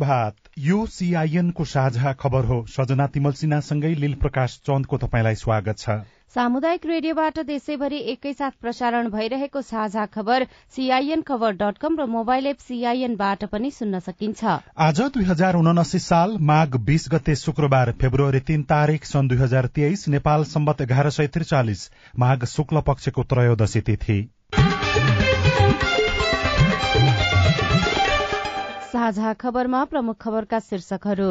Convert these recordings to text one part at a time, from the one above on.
शुभ प्रभात यो सीआईएनको साझा खबर हो। सजना तिमल सिन्हासँगै लील प्रकाश चन्दको तपाईँलाई स्वागत छ। सामुदायिक रेडियोबाट देशैभरि एकैसाथ प्रसारण भइरहेको साझा खबर सीआईएन खबर डट कम र मोबाइल एप सीआईएनबाट पनि सुन्न सकिन्छ। आज दुई हजार उनासी साल माघ बीस गते शुक्रबार फेब्रुअरी तीन तारीक सन् दुई हजार तेइस नेपाल सम्बत एघार सय त्रिचालिस माघ शुक्ल पक्षको त्रयोदशी तिथि। साझा खबरमा प्रमुख खबरका शीर्षकहरू।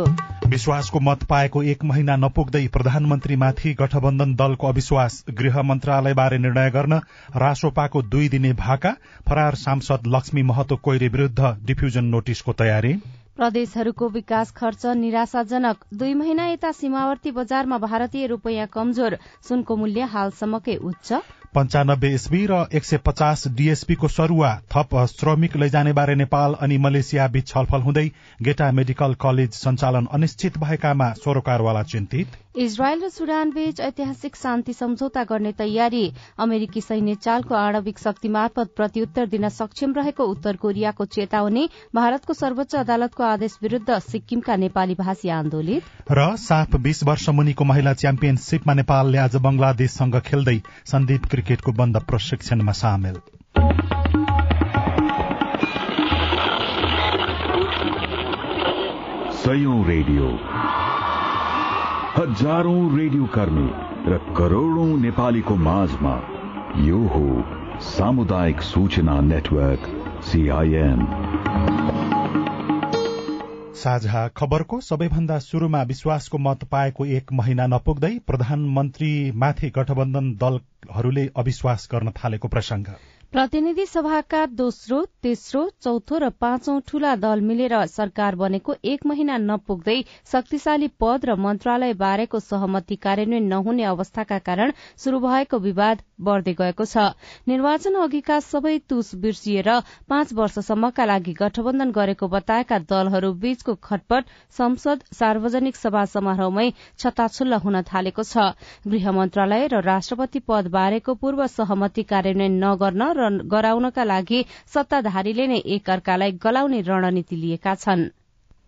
विश्वासको मत पाएको एक महिना नपुग्दै प्रधानमन्त्रीमाथि गठबन्धन दलको अविश्वास। गृह मन्त्रालयबारे निर्णय गर्न रासोपाको दुई दिने भाका। फरार सांसद लक्ष्मी महतो कोइरे विरूद्ध डिफ्यूजन नोटिसको तयारी। प्रदेशहरूको विकास खर्च निराशाजनक। दुई महिना यता सीमावर्ती बजारमा भारतीय रूपियाँ कमजोर। सुनको मूल्य हालसम्मकै उच्च। पञ्चानब्बे एसबी र एक सय पचास डीएसपीको सरूवा थप श्रमिक लैजाने बारे नेपाल अनि मलेसिया बीच छलफल हुँदै गेटा मेडिकल कलेज सञ्चालन अनिश्चित भएकामा सरोकारवाला चिन्तित। इजरायल र सुडान बीच ऐतिहासिक शान्ति सम्झौता गर्ने तयारी अमेरिकी सैन्य चालको आणविक शक्ति मार्फत प्रत्युत्तर दिन सक्षम रहेको उत्तर कोरियाको चेतावनी भारतको सर्वोच्च अदालतको आदेश विरूद्ध सिक्किमका नेपाली भाषी आन्दोलित। र साफ बीस वर्ष मुनिको महिला च्याम्पियनशीपमा नेपालले आज बंगलादेशसँग खेल्दै सन्दीप क्रिकेटको बन्द प्रशिक्षणमा सामेल। सयौं रेडियो। हजारौं रेडियो कर्मी र करोड़ौं नेपालीको माझमा यो हो सामुदायिक सूचना नेटवर्क सीआईएन साझा खबरको सबैभन्दा शुरूमा विश्वासको मत पाएको एक महिना नपुग्दै प्रधानमन्त्रीमाथि गठबन्धन दलहरूले अविश्वास गर्न थालेको प्रसंग प्रतिनिधि सभाका दोस्रो तेस्रो चौथो र पाँचौं ठूला दल मिलेर सरकार बनेको एक महिना नपुग्दै शक्तिशाली पद र मन्त्रालय बारेको सहमति कार्यान्वयन नहुने अवस्थाका कारण शुरू भएको विवाद बढ़दै गएको छ। निर्वाचन अघिका सबै तुस बिर्सिएर पाँच वर्षसम्मका लागि गठबन्धन गरेको बताएका दलहरू बीचको खटपट संसद सार्वजनिक सभा समारोहमै छताछुल्ल हुन थालेको छ। गृह मन्त्रालय र राष्ट्रपति पद बारेको पूर्व सहमति कार्यान्वयन नगर्न गराउनका लागि सत्ताधारीले नै एक अर्कालाई गलाउने रणनीति लिएका छन्।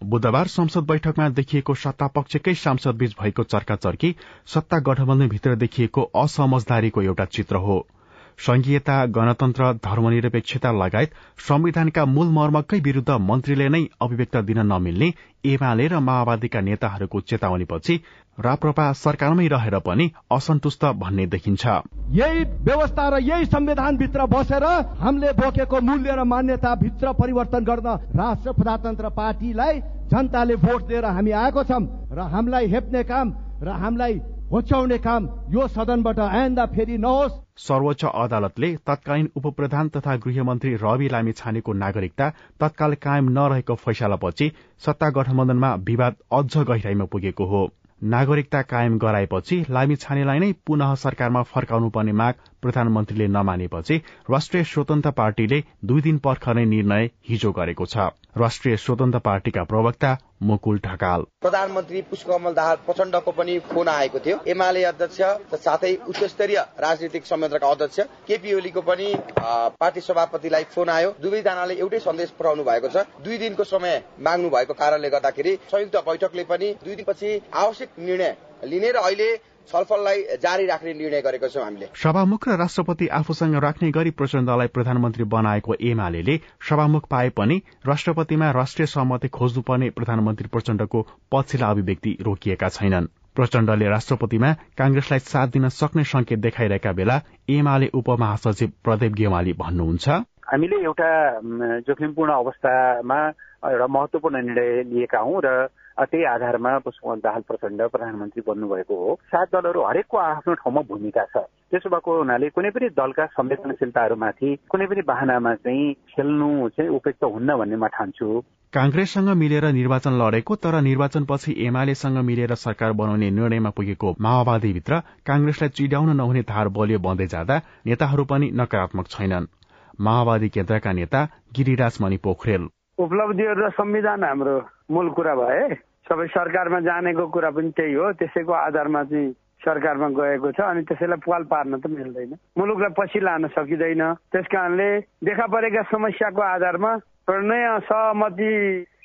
बुधबार संसद बैठकमा देखिएको सत्तापक्षकै सांसद बीच भएको चर्काचर्की सत्ता गठबन्धनभित्र देखिएको असमझदारीको एउटा चित्र हो। संघीयता गणतन्त्र धर्मनिरपेक्षता लगायत संविधानका मूल मर्मकै विरूद्ध मन्त्रीले नै अभिव्यक्त दिन नमिल्ने एमाले र माओवादीका नेताहरूको चेतावनीपछि राप्रपा सरकारमै रहेर पनि असन्तुष्ट भन्ने देखिन्छ। यही व्यवस्था र यही संविधानभित्र बसेर हामीले बोकेको मूल्य र मान्यता भित्र परिवर्तन गर्न राष्ट्र प्रजातन्त्र पार्टीलाई जनताले भोट दिएर हामी आएको छौँ र हामीलाई हेप्ने काम र हामीलाई होच्याउने काम यो सदनबाट आइन्दा फेरि नहोस्। सर्वोच्च अदालतले तत्कालीन उपप्रधान तथा गृहमन्त्री रवि लामी छानेको नागरिकता तत्काल कायम नरहेको फैसलापछि सत्ता गठबन्धनमा विवाद अझ गहिराईमा पुगेको हो। नागरिकता कायम गराएपछि लामी छानेलाई नै पुनः सरकारमा फर्काउनु पर्ने माग प्रधानमन्त्रीले नमानेपछि राष्ट्रिय स्वतन्त्र पार्टीले दुई दिन पर्ख नै निर्णय हिजो गरेको छ। राष्ट्रिय स्वतन्त्र पार्टीका प्रवक्ता मुकुल ढकाल। प्रधानमन्त्री पुष्पकमल दाहाल प्रचण्डको पनि फोन आएको थियो। एमाले अध्यक्ष साथै उच्च स्तरीय राजनीतिक संयन्त्रका अध्यक्ष केपी ओलीको पनि पार्टी सभापतिलाई फोन आयो। दुवैजनाले एउटै सन्देश पठाउनु भएको छ। दुई दिनको समय माग्नु भएको कारणले गर्दाखेरि संयुक्त बैठकले पनि दुई दिनपछि आवश्यक निर्णय लिने र अहिले छलफललाई जारी राख्ने निर्णय गरेको छौँ हामीले। सभामुख र राष्ट्रपति आफूसँग राख्ने गरी प्रचण्डलाई प्रधानमन्त्री बनाएको एमाले सभामुख पाए पनि राष्ट्रपतिमा राष्ट्रिय सहमति खोज्नुपर्ने प्रधानमन्त्री प्रचण्डको पछिल्ला अभिव्यक्ति रोकिएका छैनन्। प्रचण्डले राष्ट्रपतिमा कांग्रेसलाई साथ दिन सक्ने संकेत देखाइरहेका बेला एमाले उपमहासचिव प्रदीप गेवाली भन्नुहुन्छ। हामीले एउटा जोखिमपूर्ण अवस्थामा एउटा महत्वपूर्ण निर्णय लिएका हौं र त्यही आधारमा पुष्पकमल दाहाल प्रचण्ड प्रधानमन्त्री बन्नुभएको हो। सात दलहरू हरेकको आफ्नो ठाउँमा भूमिका छ। त्यसो भएको हुनाले कुनै पनि दलका संवेदनशीलताहरूमाथि कुनै पनि बाहनामा चाहिँ खेल्नु चाहिँ उपयुक्त हुन्न भन्ने म ठान्छु। कांग्रेससँग मिलेर निर्वाचन लडेको तर निर्वाचनपछि एमालेसँग मिलेर सरकार बनाउने निर्णयमा पुगेको माओवादीभित्र कांग्रेसलाई चिड्याउन नहुने धार बलियो बन्दै जाँदा नेताहरू पनि नकारात्मक छैनन्। माओवादी केन्द्रका नेता गिरिराज मणि पोखरेल। उपलब्धिहरू र संविधान हाम्रो मूल कुरा भए। सबै सरकारमा जानेको कुरा पनि त्यही हो। त्यसैको आधारमा चाहिँ सरकारमा गएको छ अनि त्यसैलाई पाल पार्न त मिल्दैन। मुलुकलाई पछि लान सकिँदैन। त्यस कारणले देखा परेका समस्याको आधारमा नयाँ सहमति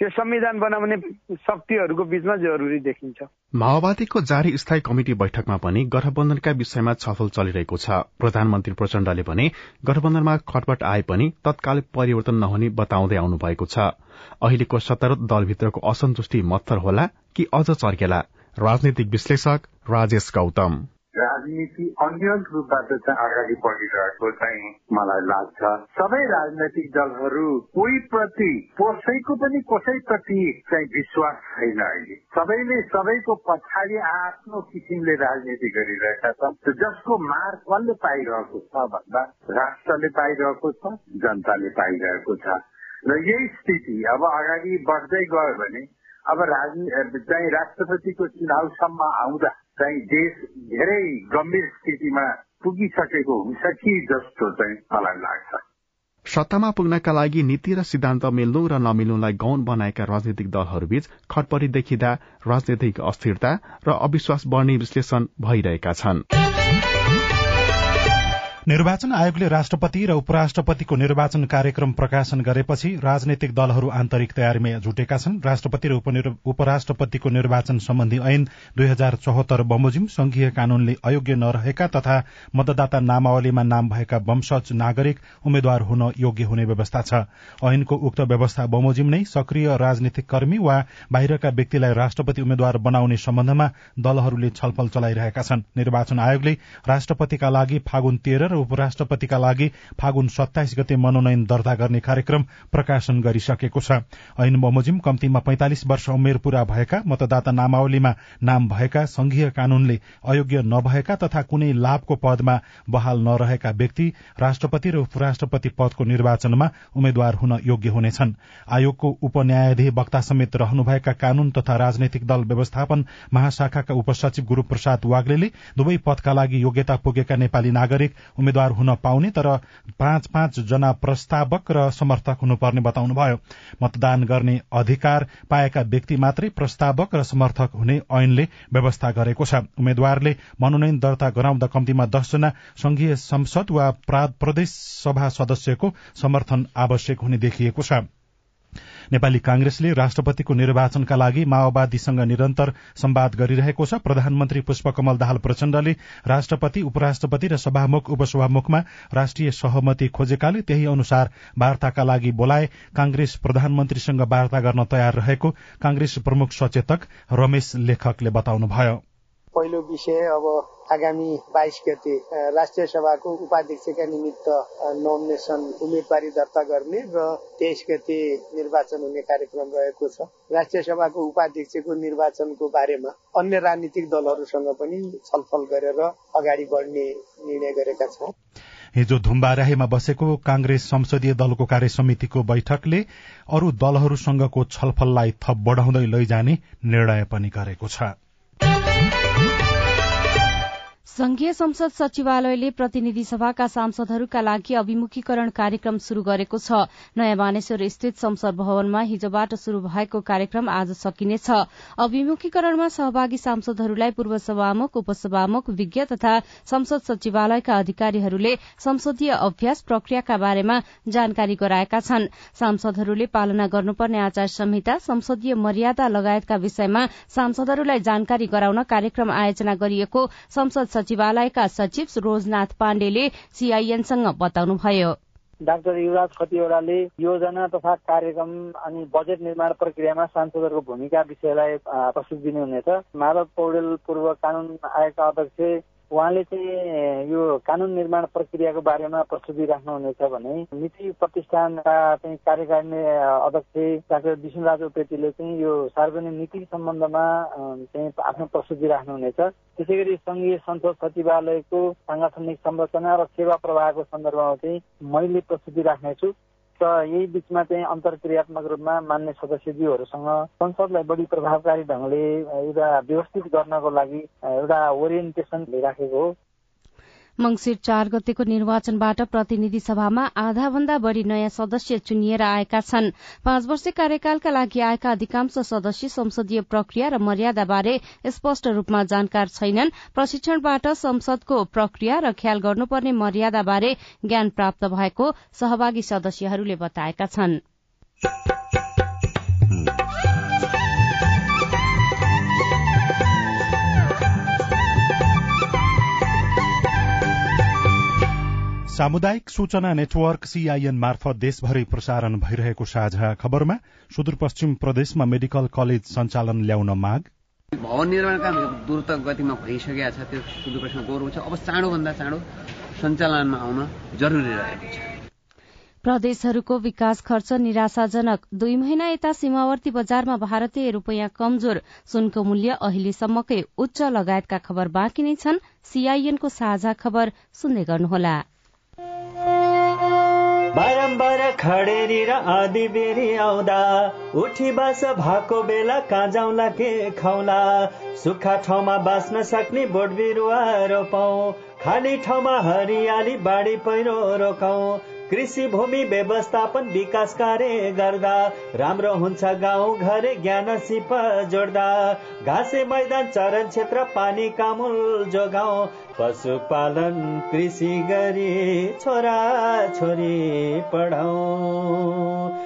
यो संविधान बनाउने शक्तिहरूको बीचमा जरुरी देखिन्छ। माओवादीको जारी स्थायी कमिटी बैठकमा पनि गठबन्धनका विषयमा छलफल चलिरहेको छ। प्रधानमन्त्री प्रचण्डले भने गठबन्धनमा खटपट आए पनि तत्काल परिवर्तन नहुने बताउँदै आउनु भएको छ। अहिलेको सत्तारूढ़ दलभित्रको असन्तुष्टि मत्तर होला कि अझ चर्केला? राजनीतिक विश्लेषक राजेश गौतम। राजनीति अन्य रूपबाट चाहिँ अगाडि बढिरहेको चाहिँ मलाई लाग्छ। सबै राजनैतिक दलहरू कोही प्रति कसैको पनि कसैप्रति चाहिँ विश्वास छैन अहिले। सबैले सबैको पछाडि आफ्नो किसिमले राजनीति गरिरहेका छन्। जसको मार कसले पाइरहेको छ भन्दा राष्ट्रले पाइरहेको छ जनताले पाइरहेको छ। र यही स्थिति अब अगाडि बढ्दै गयो भने अब चाहिँ राष्ट्रपतिको चुनावसम्म आउँदा चाहिँ देश धेरै गम्भीर स्थितिमा पुगिसकेको हुन्छ कि जस्तो चाहिँ मलाई लाग्छ। सत्तामा पुग्नका लागि नीति र सिद्धान्त मिल्नु र नमिल्नुलाई गौन बनाएका राजनीतिक दलहरूबीच खटपटी देखिँदा राजनैतिक अस्थिरता र अविश्वास बढ़ने विश्लेषण भइरहेका छनृ। निर्वाचन आयोगले राष्ट्रपति र उपराष्ट्रपतिको निर्वाचन कार्यक्रम प्रकाशन गरेपछि राजनैतिक दलहरू आन्तरिक तयारीमा जुटेका छन्। राष्ट्रपति र उपराष्ट्रपतिको निर्वाचन सम्बन्धी ऐन दुई हजार चौहत्तर बमोजिम संघीय कानूनले अयोग्य नरहेका तथा मतदाता नामावलीमा नाम भएका वंशज नागरिक उम्मेद्वार हुन योग्य हुने व्यवस्था छ। ऐनको उक्त व्यवस्था बमोजिम नै सक्रिय राजनीतिक कर्मी वा बाहिरका व्यक्तिलाई राष्ट्रपति उम्मेद्वार बनाउने सम्बन्धमा दलहरूले छलफल चलाइरहेका छन्। निर्वाचन आयोगले राष्ट्रपतिका लागि फागुन तेह्र उपराष्ट्रपतिका लागि फागुन सत्ताइस गते मनोनयन दर्ता गर्ने कार्यक्रम प्रकाशन गरिसकेको छ। ऐन बमोजिम कम्तीमा पैंतालिस वर्ष उमेर पूरा भएका मतदाता नामावलीमा नाम भएका संघीय कानूनले अयोग्य नभएका तथा कुनै लाभको पदमा बहाल नरहेका व्यक्ति राष्ट्रपति र उपराष्ट्रपति पदको निर्वाचनमा उम्मेद्वार हुन योग्य हुनेछन्। आयोगको उपन्यायाधीश वक्ता समेत रहनुभएका कानून तथा राजनैतिक दल व्यवस्थापन महाशाखाका उपसचिव गुरू प्रसाद वाग्ले दुवै पदका लागि योग्यता पुगेका नेपाली नागरिक उम्मेद्वार हुन पाउने तर पाँच पाँच जना प्रस्तावक र समर्थक हुनुपर्ने बताउनुभयो। मतदान गर्ने अधिकार पाएका व्यक्ति मात्रै प्रस्तावक र समर्थक हुने ऐनले व्यवस्था गरेको छ। उम्मेद्वारले मनोनयन दर्ता गराउँदा कम्तीमा दसजना संघीय संसद वा प्रदेश सभा सदस्यको समर्थन आवश्यक हुने देखिएको छ। नेपाली कांग्रेसले राष्ट्रपतिको निर्वाचनका लागि माओवादीसँग निरन्तर सम्वाद गरिरहेको छ। प्रधानमन्त्री पुष्पकमल दाहाल प्रचण्डले राष्ट्रपति उपराष्ट्रपति र सभामुख उपसभामुखमा राष्ट्रिय सहमति खोजेकाले त्यही अनुसार वार्ताका लागि बोलाए। कांग्रेस प्रधानमन्त्रीसँग वार्ता गर्न तयार रहेको कांग्रेस प्रमुख सचेतक रमेश लेखकले बताउनुभयो। पहिलो विषय अब आगामी बाइस गते राष्ट्रिय सभाको उपाध्यक्षका निमित्त नोमिनेसन उम्मेदवारी दर्ता गर्ने र तेइस गते निर्वाचन हुने कार्यक्रम रहेको छ। राष्ट्रिय सभाको उपाध्यक्षको निर्वाचनको बारेमा अन्य राजनीतिक दलहरूसँग पनि छलफल गरेर अगाडि बढ्ने निर्णय गरेका छौं। हिजो धुम्बाराहीमा बसेको कांग्रेस संसदीय दलको कार्य समितिको बैठकले अरू दलहरूसँगको छलफललाई थप बढ़ाउँदै लैजाने निर्णय पनि गरेको छ। संघीय संसद सचिवालयले प्रतिनिधि सभाका सांसदहरूका लागि अभिमुखीकरण कार्यक्रम शुरू गरेको छ। नयाँ बानेश्वर स्थित संसद भवनमा हिजोबाट शुरू भएको कार्यक्रम आज सकिनेछ। अभिमुखीकरणमा सहभागी सांसदहरूलाई पूर्व सभामुख उपसभामुख विज्ञ तथा संसद सचिवालयका अधिकारीहरूले संसदीय अभ्यास प्रक्रियाका बारेमा जानकारी गराएका छन्। सांसदहरूले पालना गर्नुपर्ने आचार संहिता संसदीय मर्यादा लगायतका विषयमा सांसदहरूलाई जानकारी गराउन कार्यक्रम आयोजना गरिएको संसद सचिवालयका सचिव रोजनाथ पाण्डेले सीआईएनसँग बताउनुभयो। डाक्टर युवराज खतिवड़ाले योजना तथा कार्यक्रम अनि बजेट निर्माण प्रक्रियामा सांसदहरूको भूमिका विषयलाई प्रस्तुत दिनुहुनेछ। माधव पौडेल पूर्व कानून आयोगका अध्यक्ष उहाँले चाहिँ यो कानून निर्माण प्रक्रियाको बारेमा प्रस्तुति राख्नुहुनेछ भने नीति प्रतिष्ठानका चाहिँ कार्यकारिणी अध्यक्ष डाक्टर विष्णुराज उपेतीले चाहिँ यो सार्वजनिक नीति सम्बन्धमा चाहिँ आफ्नो प्रस्तुति राख्नुहुनेछ। त्यसै गरी संघीय संसद सचिवालयको साङ्गठनिक संरचना र सेवा प्रवाहको सन्दर्भमा चाहिँ मैले प्रस्तुति राख्नेछु। र यही बिचमा चाहिँ अन्तर्क्रियात्मक रूपमा मान्य सदस्यज्यूहरूसँग संसदलाई बढी प्रभावकारी ढङ्गले एउटा व्यवस्थित गर्नको लागि एउटा ओरिएन्टेसन राखेको हो। मंगिर चार गतेको निर्वाचनबाट प्रतिनिधि सभामा आधा भन्दा बढ़ी नयाँ सदस्य चुनिएर आएका छन्। पाँच वर्ष कार्यकालका लागि आएका अधिकांश सदस्य संसदीय प्रक्रिया र मर्यादाबारे स्पष्ट रूपमा जानकार छैनन्। प्रशिक्षणबाट संसदको प्रक्रिया र ख्याल गर्नुपर्ने मर्यादाबारे ज्ञान प्राप्त भएको सहभागी सदस्यहरूले बताएका छन्। सामुदायिक सूचना नेटवर्क सीआईएन मार्फत देशभरि प्रसारण भइरहेको साझा खबरमा सुदूरपश्चिम प्रदेशमा मेडिकल कलेज सञ्चालन ल्याउन माग। भवन निर्माण काम द्रुत गतिमा भइसकेका छ त्यो सुदूरपश्चिम गौरव छ। अब चाँडोभन्दा चाँडो सञ्चालनमा आउन जरुरी रहेको छ। प्रदेशहरूको विकास खर्च निराशाजनक। दुई महिना यता सीमावर्ती बजारमा भारतीय रूपियाँ कमजोर। सुनको मूल्य अहिलेसम्मकै उच्च लगायतका खबर बाँकी नै छन्। सीआईएनको साझा खबर सुन्दै गर्नुहोला। खडेरी र आधी बेरी आउँदा उठी बास भएको बेला कहाँ जाउँला के खाउला सुक्खा ठाउँमा बाँच्न सक्ने बोट बिरुवा रोपौँ। खाली ठाउँमा हरियाली बाढी पहिरो रोकौँ। कृषि भूमि व्यवस्थापन विकास कार्य गर्दा राम्रो हुन्छ गाउँ घरे ज्ञान सिप जोड्दा। घाँसे मैदान चरण क्षेत्र पानी कामुल जोगाउँ। पशुपालन कृषि गरी छोरा छोरी पढाउँ।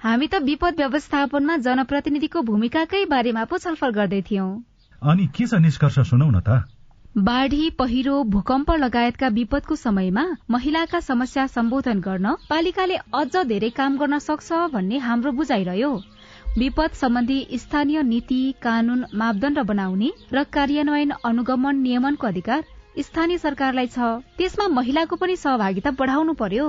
हामी त विपद व्यवस्थापनमा जनप्रतिनिधिको भूमिकाकै बारेमा पो छलफल गर्दै थियौं। अनि के छ निष्कर्ष सुनौ न त? बाढ़ी पहिरो भूकम्प लगायतका विपदको समयमा महिलाका समस्या सम्बोधन गर्न पालिकाले अझ धेरै काम गर्न सक्छ भन्ने हाम्रो बुझाइरह्यो। विपद सम्बन्धी स्थानीय नीति कानून मापदण्ड बनाउने र कार्यान्वयन अनुगमन नियमनको अधिकार स्थानीय सरकारलाई छ। त्यसमा महिलाको पनि सहभागिता बढाउनु पर्यो।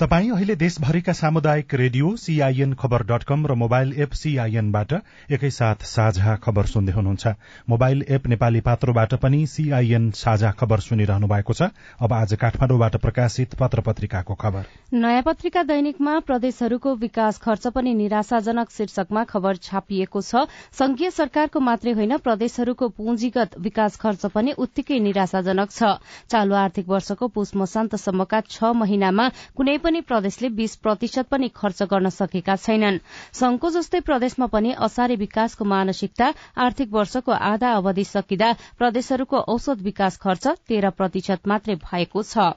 तपाई अहिले देशभरिका सामुदायिक radio CIN khabar dot com र मोबाइल एप सीआईएनबाट एकैसाथ साझा खबर सुन्दै हुनुहुन्छ। मोबाइल एप नेपाली पात्रोबाट पनि सीआईएन साझा खबर सुनिरहनु भएको छ। अब आज काठमाडौँबाट प्रकाशित पत्र पत्रिकाको खबर। नयाँ पत्रिका दैनिकमा प्रदेशहरूको विकास खर्च पनि निराशाजनक शीर्षकमा खबर छापिएको छ। संघीय सरकारको मात्रै होइन प्रदेशहरूको पुँजीगत विकास खर्च पनि उत्तिकै निराशाजनक छ। चालू आर्थिक वर्षको पुष मसान्तसम्मका छ महिनामा कुनै पनि प्रदेशले बीस प्रतिशत पनि खर्च गर्न सकेका छैनन्। संघको जस्तै प्रदेशमा पनि असारे विकासको मानसिकता आर्थिक वर्षको आधा अवधि सकिँदा प्रदेशहरूको औसत विकास खर्च तेह्र प्रतिशत मात्रै भएको छ।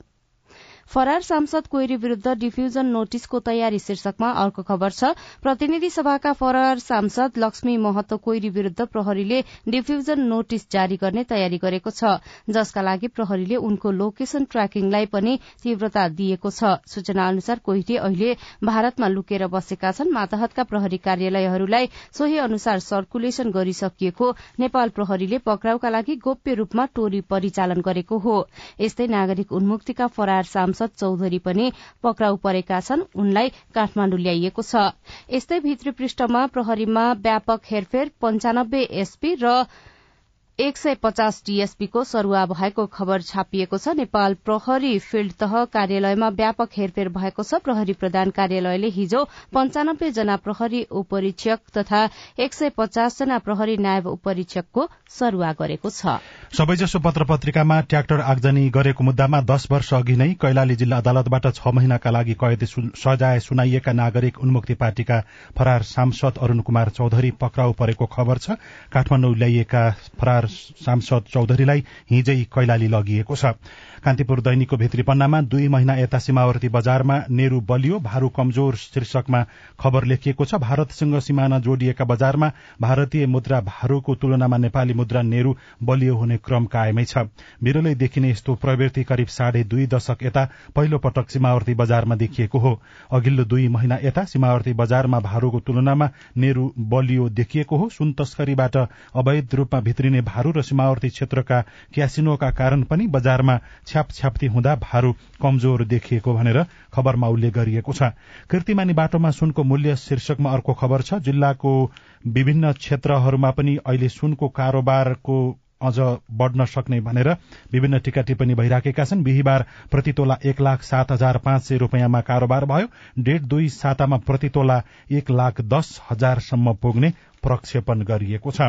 फरार सांसद कोइरी विरूद्ध डिफ्यूजन नोटिसको तयारी शीर्षकमा अर्को खबर छ। प्रतिनिधि सभाका फरार सांसद लक्ष्मी महतो कोइरी विरूद्ध प्रहरीले डिफ्यूजन नोटिस जारी गर्ने तयारी गरेको छ। जसका लागि प्रहरीले उनको लोकेशन ट्र्याकिङलाई पनि तीव्रता दिएको छ। सूचना अनुसार कोइरी अहिले भारतमा लुकेर बसेका छन्। मातहतका प्रहरी कार्यालयहरूलाई सोही अनुसार सर्कुलेशन गरिसकिएको नेपाल प्रहरीले पक्राउका लागि गोप्य रूपमा टोली परिचालन गरेको हो। यस्तै नागरिक उन्मुक्तिका फरार सांसद चौधरी पनि पक्राउ परेका छन्। उनलाई काठमाण्डु ल्याइएको छ। यस्तै भित्री पृष्ठमा प्रहरीमा व्यापक हेरफेर पञ्चानब्बे एसपी र एक सय पचास डीएसपीको सरूवा भएको खबर छापिएको छ। नेपाल प्रहरी फिल्ड तह कार्यालयमा व्यापक हेरफेर भएको छ। प्रहरी प्रधान कार्यालयले हिजो पञ्चानब्बे जना प्रहरी उपरीक्षक तथा एक सय पचास जना प्रहरी नायब उपरीक्षकको सरूवा गरेको छ। सबैजसो पत्र पत्रिकामा ट्र्याक्टर आगजनी गरेको मुद्दामा दश वर्ष अघि नै कैलाली जिल्ला अदालतबाट छ महिनाका लागि कैद सजाय सुनाइएका नागरिक उन्मुक्ति पार्टीका फरार सांसद अरूण कुमार चौधरी पक्राउ परेको खबर छ। काठमाडौँ ल्याइएका सांसद चौधरीलाई हिजै कैलाली लगिएको छ। कान्तिपुर दैनिकको भित्री पन्नामा दुई महिना यता सीमावर्ती बजारमा नेरू बलियो भारू कमजोर शीर्षकमा खबर लेखिएको छ। भारतसँग सिमाना जोडिएका बजारमा भारतीय मुद्रा भारूको तुलनामा नेपाली मुद्रा नेरू बलियो हुने क्रम कायमै छ। विरलै देखिने यस्तो प्रवृत्ति करिब साढे दुई दशक यता पहिलो पटक सीमावर्ती बजारमा देखिएको हो। अघिल्लो दुई महिना यता सीमावर्ती बजारमा भारूको तुलनामा नेरू बलियो देखिएको हो। सुन तस्करीबाट अवैध रूपमा भित्रिने भारू र सीमावर्ती क्षेत्रका क्यासिनोका कारण पनि बजारमा छ्यापछ्याप्ती हुँदा भारू कमजोर देखिएको भनेर खबरमा उल्लेख गरिएको छ। कृतिमानी बाटोमा सुनको मूल्य शीर्षकमा अर्को खबर छ। जिल्लाको विभिन्न क्षेत्रहरूमा पनि अहिले सुनको कारोबारको अझ बढ़न सक्ने भनेर विभिन्न टीका टिप्पणी भइराखेका छन्। बिहिबार प्रतितोला एक लाख सात हजार पाँच सय रूपियाँमा कारोबार भयो। डेढ दुई सातामा प्रतितोला एक लाख दस हजारसम्म पुग्ने प्रक्षेपण गरिएको छ।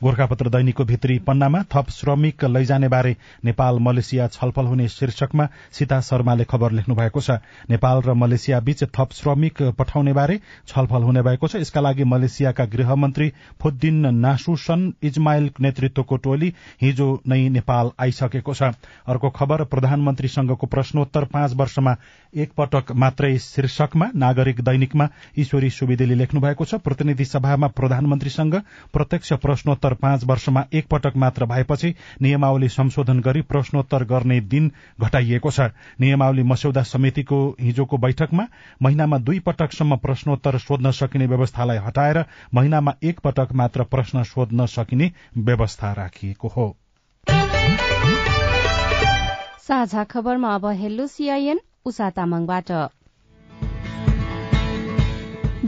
गोर्खापत्र दैनिकको भित्री पन्नामा थप श्रमिक लैजाने बारे नेपाल मलेसिया छलफल हुने शीर्षकमा सीता शर्माले खबर लेख्नु भएको छ। नेपाल र मलेसिया बीच थप श्रमिक पठाउने बारे छलफल हुने भएको छ। यसका लागि मलेसियाका गृहमन्त्री फुद्दिन नासुसन इजमाइल नेतृत्वको टोली हिजो नै नेपाल आइसकेको छ। अर्को खबर प्रधानमन्त्रीसँगको प्रश्नोत्तर पाँच वर्षमा एक पटक मात्रै शीर्षकमा नागरिक दैनिकमा ईश्वरी सुविदेले लेख्नु भएको छ। प्रतिनिधि सभामा प्रधानमन्त्रीसँग प्रत्यक्ष प्रश्नोत्तर प्रश्नोत्तर पाँच वर्षमा एकपटक मात्र भएपछि नियमावली संशोधन गरी प्रश्नोत्तर गर्ने दिन घटाइएको छ। नियमावली मस्यौदा समितिको हिजोको बैठकमा महिनामा दुई पटकसम्म प्रश्नोत्तर सोध्न सकिने व्यवस्थालाई हटाएर महिनामा एक पटक मात्र प्रश्न सोध्न सकिने व्यवस्था राखिएको हो। साझा खबरमा अब हेलो सीआईएन उषा तामाङबाट।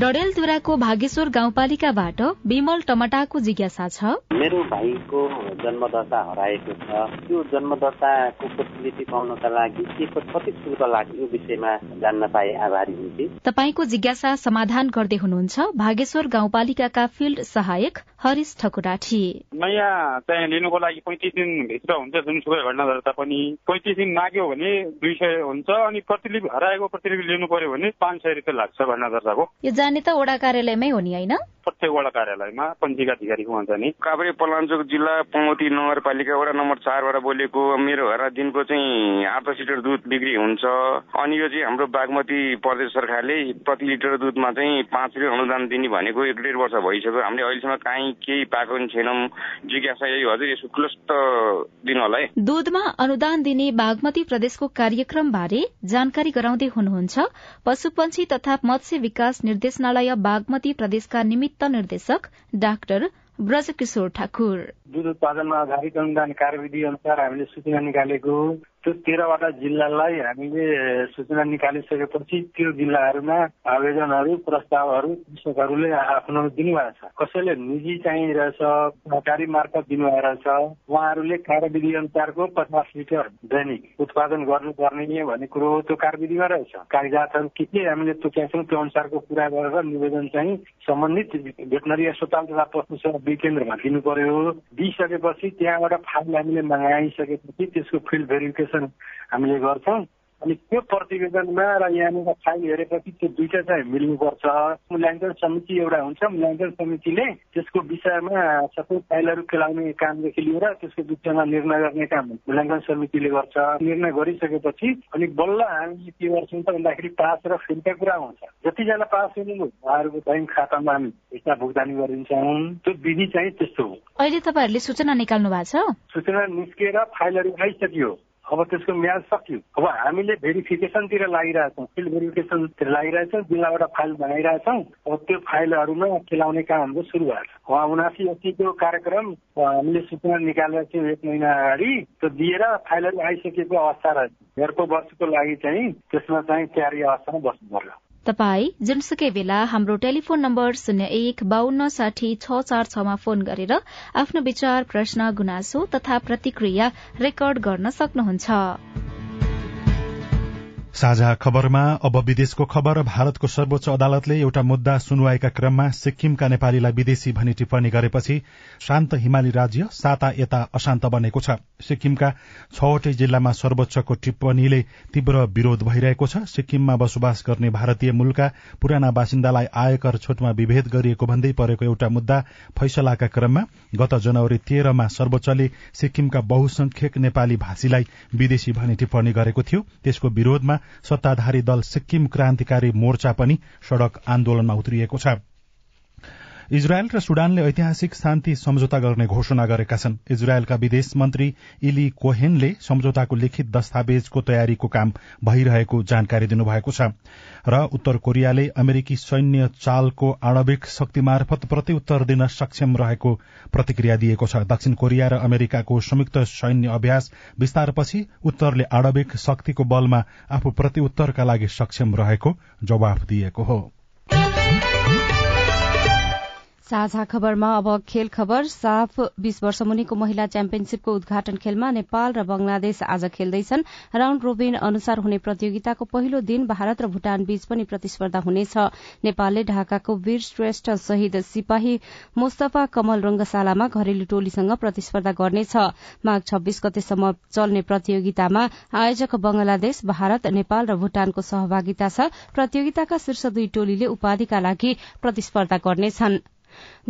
डडेलधुराको भागेश्वर गाउँपालिकाबाट विमल टमटाको जिज्ञासा छ। मेरो भाइको जन्मदर्ता हराएको छ। त्यो जन्मदर्ताको फेसिलिटी पाउनका लागि के कति शुल्क लाग्यो यो विषयमा जान्न पाए आभारी हुन्थे? तपाईँको जिज्ञासा समाधान गर्दै हुनुहुन्छ। भागेश्वर गाउँपालिकाका फिल्ड सहायक हरिश ठकुराठी। नयाँ चाहिँ लिनुको लागि पैँतिस दिनभित्र हुन्छ जुनसुकै घटना दर्ता पनि। पैँतिस दिन माग्यो भने दुई सय हुन्छ अनि प्रतिलिपि हराएको प्रतिलिपि लिनु पर्यो भने पाँच सय रुपियाँ लाग्छ घटना दर्ताको। जाने त वडा कार्यालयमै हो नि होइन? प्रत्येक वडा कार्यालयमा पञ्जीका अधिकारीको हुन्छ नि। काभ्रे पलाञ्चोक जिल्ला पौती नगरपालिका वडा नम्बर चारबाट बोलेको मेरो घर दिनको चाहिँ आठ लिटर दुध बिक्री हुन्छ। अनि यो चाहिँ हाम्रो बागमती प्रदेश सरकारले प्रति लिटर दुधमा चाहिँ पाँच रुपियाँ अनुदान दिने भनेको एक डेढ वर्ष भइसक्यो। हामीले अहिलेसम्म काहीँ केही पाएको पनि छैनौँ। जिज्ञासा यही हजुर यसको क्लस्ट दिनु होला है। दुधमा अनुदान दिने बागमती प्रदेशको कार्यक्रम बारे जानकारी गराउँदै हुनुहुन्छ। पशुपन्छी तथा मत्स्य विकास निर्देशनालय बागमती प्रदेशका निमित्त निर्देशक डाक्टर ब्रजकिशोर ठाकुर। दुध उत्पादनमा आधारित अनुदान कार्यविधि अनुसार हामीले सूचना निकालेको त्यो तेह्रवटा जिल्लालाई हामीले सूचना निकालिसकेपछि त्यो जिल्लाहरूमा आवेदनहरू प्रस्तावहरू कृषकहरूले आफ्नो दिनुभएको छ। कसैले निजी चाहिरहेछ सरकारी मार्फत दिनुभएको छ उहाँहरूले कार्यविधि अनुसारको पचास लिटर दैनिक उत्पादन गर्नुपर्ने भन्ने कुरो त्यो कार्यविधिमा रहेछ। कागजातहरू के के हामीले तोकेका त्यो अनुसारको पुरा गरेर निवेदन चाहिँ सम्बन्धित भेटनरी अस्पताल तथा पशु सेवा केन्द्रमा दिनु पर्यो दिइसकेपछि त्यहाँबाट फाइल हामीले मगाइसकेपछि त्यसको फिल्ड भेरिफिकेसन हामीले गर्छौँ। अनि त्यो प्रतिवेदनमा र यहाँनिर फाइल हेरेपछि त्यो दुइटा चाहिँ मिल्नुपर्छ। मूल्याङ्कन समिति एउटा हुन्छ। मूल्याङ्कन समितिले त्यसको विषयमा सबै फाइलहरू खेलाउने कामदेखि लिएर त्यसको विषयमा निर्णय गर्ने काम मूल्याङ्कन समितिले गर्छ। निर्णय गरिसकेपछि अनि बल्ल हामीले के गर्छौँ त भन्दाखेरि पास र फेरिका कुरा हुन्छ। जतिजना पास हुनु उहाँहरूको ब्याङ्क खातामा हामी पैसा भुक्तानी गरिदिन्छौँ त्यो विधि चाहिँ त्यस्तो हो। अहिले तपाईँहरूले सूचना निकाल्नु भएको छ? सूचना निस्केर फाइलहरू आइसक्यो। अब त्यसको म्याद सक्यो। अब हामीले भेरिफिकेसनतिर लागिरहेछौँ फिल्ड भेरिफिकेसनतिर लागिरहेछौँ जिल्लाबाट फाइल बनाइरहेछौँ। अब त्यो फाइलहरूमा खेलाउने काम हाम्रो सुरु भएको छ। उहाँ उनासी अस्तिको कार्यक्रम हामीले सूचना निकालेर थियौँ एक महिना अगाडि त्यो दिएर फाइलहरू आइसकेको अवस्था रहेछ। अर्को वर्षको लागि चाहिँ त्यसमा चाहिँ तयारी अवस्थामा बस्नु पर्यो तपाई जुनसुकै बेला हाम्रो टेलिफोन नम्बर शून्य एक बान्न साठी छ चार छमा फोन गरेर आफ्नो विचार प्रश्न गुनासो तथा प्रतिक्रिया रेकर्ड गर्न सक्नुहुन्छ। साझा खबरमा अब विदेशको खबर भारतको सर्वोच्च अदालतले एउटा मुद्दा सुनवाईका क्रममा सिक्किमका नेपालीलाई विदेशी भनी टिप्पणी गरेपछि शान्त हिमाली राज्य साता यता अशान्त बनेको छ। सिक्किमका छवटै जिल्लामा सर्वोच्चको टिप्पणीले तीव्र विरोध भइरहेको छ। सिक्किममा बसोबास गर्ने भारतीय मूलका पुराना बासिन्दालाई आयकर छुटमा विभेद गरिएको भन्दै परेको एउटा मुद्दा फैसलाका क्रममा गत जनवरी तेह्रमा सर्वोच्चले सिक्किमका बहुसंख्यक नेपाली भाषीलाई विदेशी भनी टिप्पणी गरेको थियो। त्यसको विरोधमा सत्ताधारी दल सिक्किम क्रान्तिकारी मोर्चा पनि सड़क आन्दोलनमा उत्रिएको छ। इजरायल र सुडानले ऐतिहासिक शान्ति सम्झौता गर्ने घोषणा गरेका छन्। इजरायलका विदेश मन्त्री इली कोहेनले सम्झौताको लिखित दस्तावेजको तयारीको काम भइरहेको जानकारी दिनुभएको छ र उत्तर कोरियाले अमेरिकी सैन्य चालको आणविक शक्ति मार्फत प्रत्युत्तर दिन सक्षम रहेको प्रतिक्रिया दिएको छ। दक्षिण कोरिया र अमेरिकाको संयुक्त सैन्य अभ्यास विस्तारपछि उत्तरले आणविक शक्तिको बलमा आफू प्रत्युत्तरका लागि सक्षम रहेको जवाफ दिएको हो। साझा खबरमा अब खेल खबर। साफ बीस वर्ष मुनिको महिला च्याम्पियनशीपको उद्घाटन खेलमा नेपाल र बंगलादेश आज खेल्दैछन्। राउण्ड रोबिन अनुसार हुने प्रतियोगिताको पहिलो दिन भारत र भूटान बीच पनि प्रतिस्पर्धा हुनेछ। नेपालले ढाकाको वीर श्रेष्ठ शहीद सिपाही मुस्तफा कमल रंगशालामा घरेलु टोलीसँग प्रतिस्पर्धा गर्नेछ। माघ छब्बीस गतेसम्म चल्ने प्रतियोगितामा आयोजक बंगलादेश भारत नेपाल र भूटानको सहभागिता छ। प्रतियोगिताका शीर्ष दुई टोलीले उपाधिका लागि प्रतिस्पर्धा गर्नेछन्।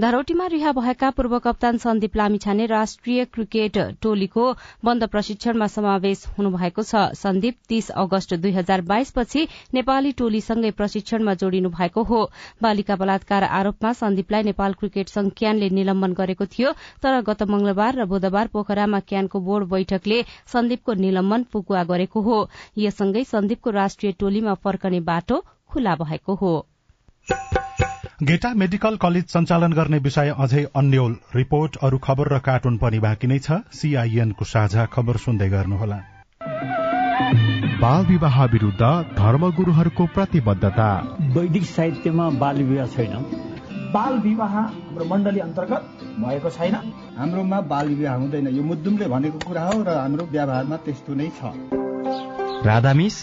धरौटीमा रिहा भएका पूर्व कप्तान सन्दीप लामिछाने राष्ट्रिय क्रिकेट टोलीको बन्द प्रशिक्षणमा समावेश हुनुभएको छ। सन्दीप तीस अगस्त दुई हजार बाइसपछि नेपाली टोलीसँगै प्रशिक्षणमा जोडिनु भएको हो। बालिका बलात्कार आरोपमा सन्दीपलाई नेपाल क्रिकेट संघ क्यानले निलम्बन गरेको थियो। तर गत मंगलबार र बुधबार पोखरामा क्यानको बोर्ड बैठकले सन्दीपको निलम्बन पुगुवा गरेको हो। यससँगै सन्दीपको राष्ट्रिय टोलीमा फर्कने बाटो खुला भएको हो। गेटा मेडिकल कलेज सञ्चालन गर्ने विषय अझै अन्यल रिपोर्ट अरू खबर र कार्टुन पनि बाँकी नै छ। सीआईएनको साझा खबर सुन्दै गर्नुहोला। बाल विवाह विरूद्ध धर्मगुरूहरूको प्रतिबद्धता। वैदिक साहित्यमा बाल विवाह छैन। बाल विवाह हाम्रो मण्डली अन्तर्गत भएको छैन। हाम्रोमा बाल विवाह हुँदैन। यो मुद्दुमले भनेको कुरा हो र हाम्रो व्यवहारमा त्यस्तो नै छ। राधामिस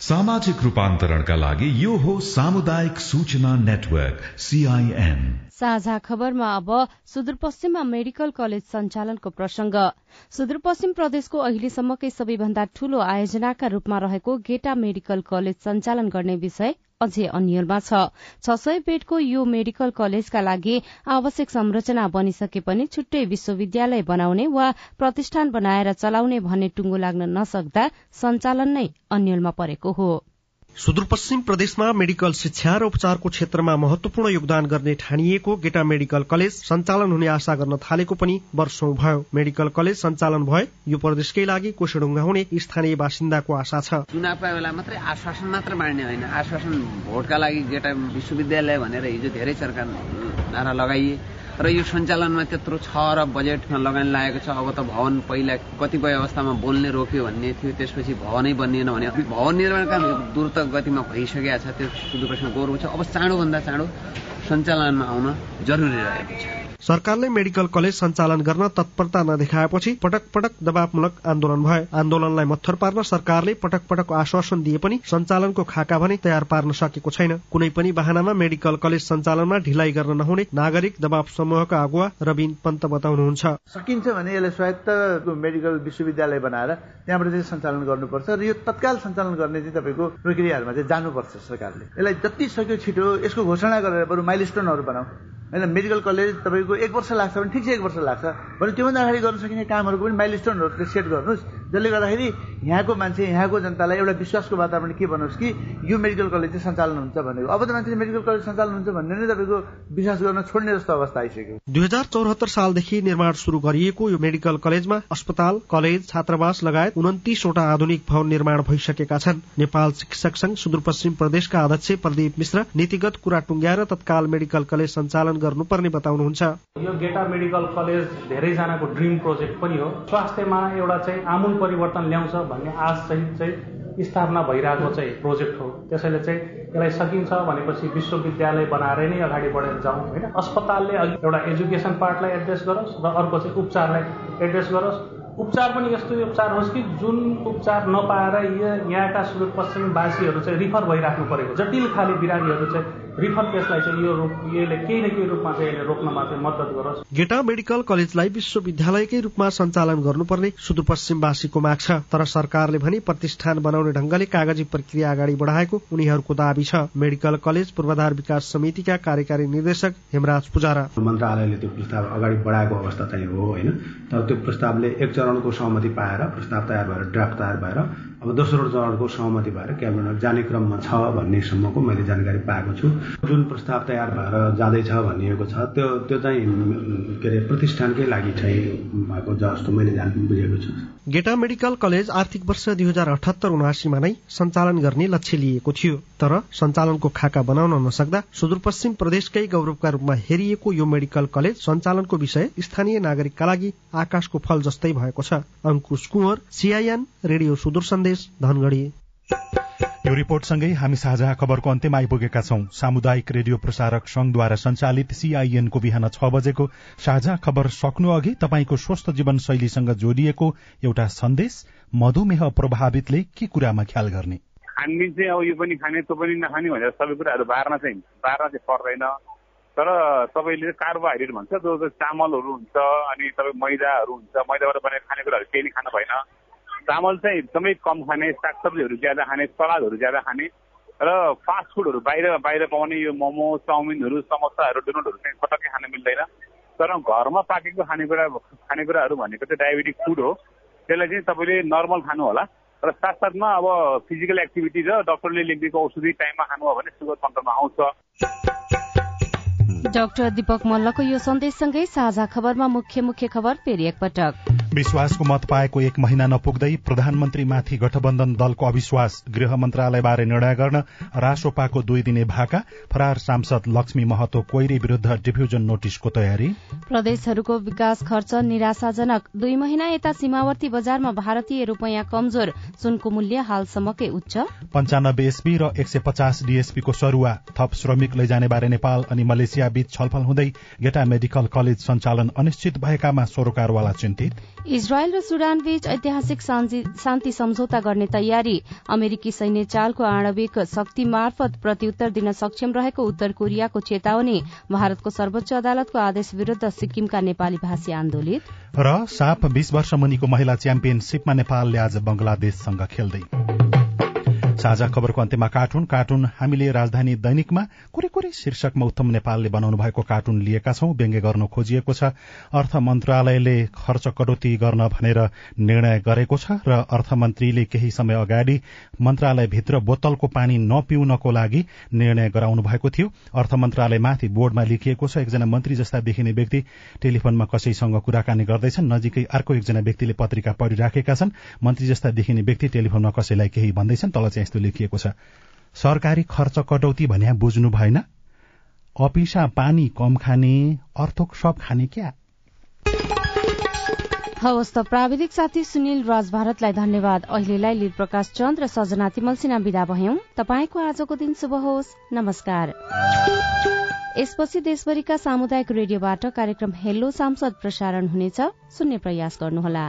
सामाजिक रूपान्तरणका लागि यो हो सामुदायिक सूचना नेटवर्क सीआईएन साझा खबरमा अब सुदूरपश्चिममा मेडिकल कलेज सञ्चालनको प्रसंग। सुदूरपश्चिम प्रदेशको अहिलेसम्मकै सबैभन्दा ठूलो आयोजनाका रूपमा रहेको गेटा मेडिकल कलेज सञ्चालन गर्ने विषय अझै अन्यलमा छ। सय बेडको यो मेडिकल कलेजका लागि आवश्यक संरचना बनिसके पनि छुट्टै विश्वविद्यालय बनाउने वा प्रतिष्ठान बनाएर चलाउने भन्ने टुङ्गो लाग्न नसक्दा सञ्चालन नै अन्यलमा परेको हो। सुदूरपश्चिम प्रदेशमा मेडिकल शिक्षा र उपचारको क्षेत्रमा महत्वपूर्ण योगदान गर्ने ठानिएको गेटा मेडिकल कलेज सञ्चालन हुने आशा गर्न थालेको पनि वर्षौं भयो। मेडिकल कलेज सञ्चालन भए यो प्रदेशकै लागि कोसेढुङ्गा हुने स्थानीय बासिन्दाको आशा छ। चुनावका बेला मात्रै आश्वासन मात्र बाँड्ने होइन। आश्वासन भोटका लागि गेटा विश्वविद्यालय भनेर हिजो धेरै सरकार नारा लगाइए। र यो सञ्चालनमा त्यत्रो छ र बजेटमा लगानी लागेको छ। अब त भवन पहिला कतिपय अवस्थामा बोल्ने रोक्यो भन्ने थियो। त्यसपछि भवनै बनिएन भने भवन निर्माण काम द्रुत गतिमा भइसकेको छ। त्यो सुदूरपश्चिममा गौरव छ। अब चाँडोभन्दा चाँडो सञ्चालनमा आउन जरुरी रहेको छ। सरकारले मेडिकल कलेज सञ्चालन गर्न तत्परता नदेखाएपछि पटक पटक दबावमूलक आन्दोलन भए आन्दोलनलाई मत्थर पार्न सरकारले पटक पटक आश्वासन दिए पनि सञ्चालनको खाका भने तयार पार्न सकेको छैन। कुनै पनि बाहनामा मेडिकल कलेज सञ्चालनमा ढिलाइ गर्न नहुने नागरिक दबाव समूहका अगुवा रविन पन्त बताउनुहुन्छ। सकिन्छ भने यसलाई स्वायत्त मेडिकल विश्वविद्यालय बनाएर त्यहाँबाट चाहिँ सञ्चालन गर्नुपर्छ र यो तत्काल सञ्चालन गर्ने चाहिँ तपाईँको प्रक्रियाहरूमा चाहिँ जानुपर्छ सरकारले। यसलाई जति सक्यो छिटो यसको घोषणा गरेर बरु माइलस्टोनहरू बनाऊ। होइन मेडिकल कलेज तपाईँको एक वर्ष लाग्छ भने ठिक छ एक वर्ष लाग्छ। भने त्योभन्दा अगाडि गर्न सकिने कामहरूको पनि माइलस्टोनहरू सेट गर्नुहोस् जसले गर्दाखेरि यहाँको मान्छे यहाँको जनतालाई एउटा विश्वासको वातावरण के बनोस् कि यो मेडिकल कलेज चाहिँ सञ्चालन हुन्छ भनेको। अब त मान्छेले मेडिकल कलेज सञ्चालन हुन्छ भन्ने नै तपाईँको विश्वास गर्न छोड्ने जस्तो अवस्था आइसक्यो। दुई हजार चौहत्तर सालदेखि निर्माण शुरू गरिएको यो मेडिकल कलेजमा अस्पताल कलेज छात्रावास लगायत उन्तिसवटा आधुनिक भवन निर्माण भइसकेका छन्। नेपाल शिक्षक संघ सुदूरपश्चिम प्रदेशका अध्यक्ष प्रदीप मिश्र नीतिगत कुरा टुङ्ग्याएर तत्काल मेडिकल कलेज सञ्चालन गर्नुपर्ने बताउनुहुन्छ। यो गेटा मेडिकल कलेज धेरैजनाको ड्रिम प्रोजेक्ट पनि हो। स्वास्थ्यमा एउटा चाहिँ आमूल परिवर्तन ल्याउँछ भन्ने आश सहित चाहिँ स्थापना भइरहेको चाहिँ प्रोजेक्ट हो। त्यसैले चाहिँ यसलाई सकिन्छ भनेपछि विश्वविद्यालय बनाएर नै अगाडि बढेर जाउँ होइन? अस्पतालले एउटा एजुकेसन पार्टलाई एड्रेस गरोस् र अर्को चाहिँ उपचारलाई एड्रेस गरोस्। उपचार पनि यस्तो उपचार होस् कि जुन उपचार नपाएर यहाँका सुदूरपश्चिमवासीहरू चाहिँ रिफर भइराख्नु परेको। जटिल खाले बिरामीहरू चाहिँ रिफर केसलाई चाहिँ यो रूप यसले केही न केही रूपमा चाहिँ यसले रोक्नमा चाहिँ मद्दत गरोस्। गेटा मेडिकल कलेजलाई विश्वविद्यालयकै रूपमा सञ्चालन गर्नुपर्ने सुदूरपश्चिमवासीको माग छ। तर सरकारले भने प्रतिष्ठान बनाउने ढंगले कागजी प्रक्रिया अगाडि बढाएको उनीहरूको दावी छ। मेडिकल कलेज पूर्वाधार विकास समितिका कार्यकारी निर्देशक हेमराज पुजारा। मन्त्रालयले त्यो प्रस्ताव अगाडि बढाएको अवस्था चाहिँ हो होइन? तर त्यो प्रस्तावले एक चरणको सहमति पाएर प्रस्ताव तयार भएर ड्राफ्ट तयार भएर अब दोस्रो चरणको सहमति भएर क्याबिनेट जाने क्रममा छ भन्नेसम्मको मैले जानकारी पाएको छु। जुन प्रस्ताव तयार भएर जाँदैछ भनिएको छ त्यो त्यो चाहिँ के अरे प्रतिष्ठानकै लागि चाहिँ भएको जस्तो मैले जान बुझेको छु। गेटा मेडिकल कलेज आर्थिक वर्ष दुई हजार अठहत्तर उनासीमा नै सञ्चालन गर्ने लक्ष्य लिएको थियो तर सञ्चालनको खाका बनाउन नसक्दा सुदूरपश्चिम प्रदेशकै गौरवका रूपमा हेरिएको यो मेडिकल कलेज सञ्चालनको विषय स्थानीय नागरिकका लागि आकाशको फल जस्तै भएको छ। अंकुश कुँवर सीआईएन रेडियो सुदूर सन्देश धनगढ़ी यो रिपोर्टसँगै हामी साझा खबरको अन्त्यमा आइपुगेका छौं। सामुदायिक रेडियो प्रसारक संघद्वारा संचालित सीआईएनको बिहान छ बजेको साझा खबर सक्नु अघि तपाईँको स्वस्थ जीवन शैलीसँग जोडिएको एउटा सन्देश मधुमेह प्रभावितले के कुरामा ख्याल गर्ने? खानपिन चाहिँ अब यो पनि खाने त्यो पनि नखाने भनेर सबै कुराहरू बार्न चाहिँ बार्न चाहिँ पर्दैन। तर तपाईँले कार्बोहाइड्रेट भन्छ त्यो चामलहरू हुन्छ अनि तपाईँ मैदाहरू हुन्छ मैदाबाट बनेर खानेकुराहरू केही खानु भएन। चामल चाहिँ एकदमै कम खाने सागसब्जीहरू ज्यादा खाने सलादहरू ज्यादा खाने र फास्ट फुडहरू बाहिर बाहिर पाउने यो मोमो चाउमिनहरू समोसाहरू डोनटहरू चाहिँ पटक्कै खान मिल्दैन। तर घरमा पाकेको खानेकुरा खानेकुराहरू भनेको चाहिँ डायबेटिक फुड हो। त्यसलाई चाहिँ तपाईँले नर्मल खानु होला। र साथसाथमा अब फिजिकल एक्टिभिटी र डक्टरले लेखिदिएको औषधि टाइममा खानु हो भने सुगर कन्ट्रोलमा आउँछ। डाक्टर दीपक मल्लको यो सन्देशसँगै साझा खबरमा मुख्य मुख्य खबर फेरि एकपटक। विश्वासको मत पाएको एक महिना नपुग्दै प्रधानमन्त्रीमाथि गठबन्धन दलको अविश्वास गृह मन्त्रालयबारे निर्णय गर्न रासोपाको दुई दिने भाका फरार सांसद लक्ष्मी महतो कोइरी विरूद्ध डिफ्यूजन नोटिसको तयारी। प्रदेशहरूको विकास खर्च निराशाजनक। दुई महिना यता सीमावर्ती बजारमा भारतीय रूपयाँ कमजोर। सुनको मूल्य हालसम्मकै उच्च। पञ्चानब्बे एसपी र एक सय पचास डीएसपीको सरूवा थप श्रमिक लैजाने बारे नेपाल अनि मलेसिया बीच छलफल हुँदै गेटा मेडिकल कलेज सञ्चालन अनिश्चित भएकामा सरोकारवाला चिन्तित। इजरायल र सुडान बीच ऐतिहासिक शान्ति सम्झौता गर्ने तयारी। अमेरिकी सैन्य चालको आणविक शक्ति मार्फत प्रत्युत्तर दिन सक्षम रहेको उत्तर कोरियाको चेतावनी। भारतको सर्वोच्च अदालतको आदेश विरूद्ध सिक्किमका नेपाली भाषी आन्दोलित। र साफ बीस वर्ष मुनिको महिला च्याम्पियनशीपमा नेपालले आज बंगलादेशसँग खेल्दै। साझा खबरको अन्त्यमा कार्टुन। कार्टुन हामीले राजधानी दैनिकमा कुरै कुरै शीर्षकमा उत्तम नेपालले बनाउनु भएको कार्टुन लिएका छौं। व्यङ्ग्य गर्न खोजिएको छ। अर्थ मन्त्रालयले खर्च कटौती गर्न भनेर निर्णय गरेको छ र अर्थमन्त्रीले केही समय अगाडि मन्त्रालयभित्र बोतलको पानी नपिउनको लागि निर्णय गराउनु भएको थियो। अर्थ मन्त्रालयमाथि बोर्डमा लेखिएको छ एकजना मन्त्री जस्ता देखिने व्यक्ति टेलिफोनमा कसैसँग कुराकानी गर्दैछन् नजिकै अर्को एकजना व्यक्तिले पत्रिका पढिराखेका छन्। मन्त्री जस्ता देखिने व्यक्ति टेलिफोनमा कसैलाई केही भन्दैछन् तल चाहिँ यस्तो लेखिएको छ। सरकारी खर्च कटौती भन्या बुझ्नु भएन। अपिसा पानी कम खाने अर्थोक सब खाने क्या? हवस् त प्राविधिक साथी सुनिल राज भारतलाई धन्यवाद। अहिलेलाई लील प्रकाश चन्द र सजना तिमल सिन्हा विदा भयौं। तपाईँको आजको दिन शुभ होस्। नमस्कार। यसपछि देशभरिका सामुदायिक रेडियोबाट कार्यक्रम हेलो सांसद प्रसारण हुनेछ। सुन्ने प्रयास गर्नुहोला।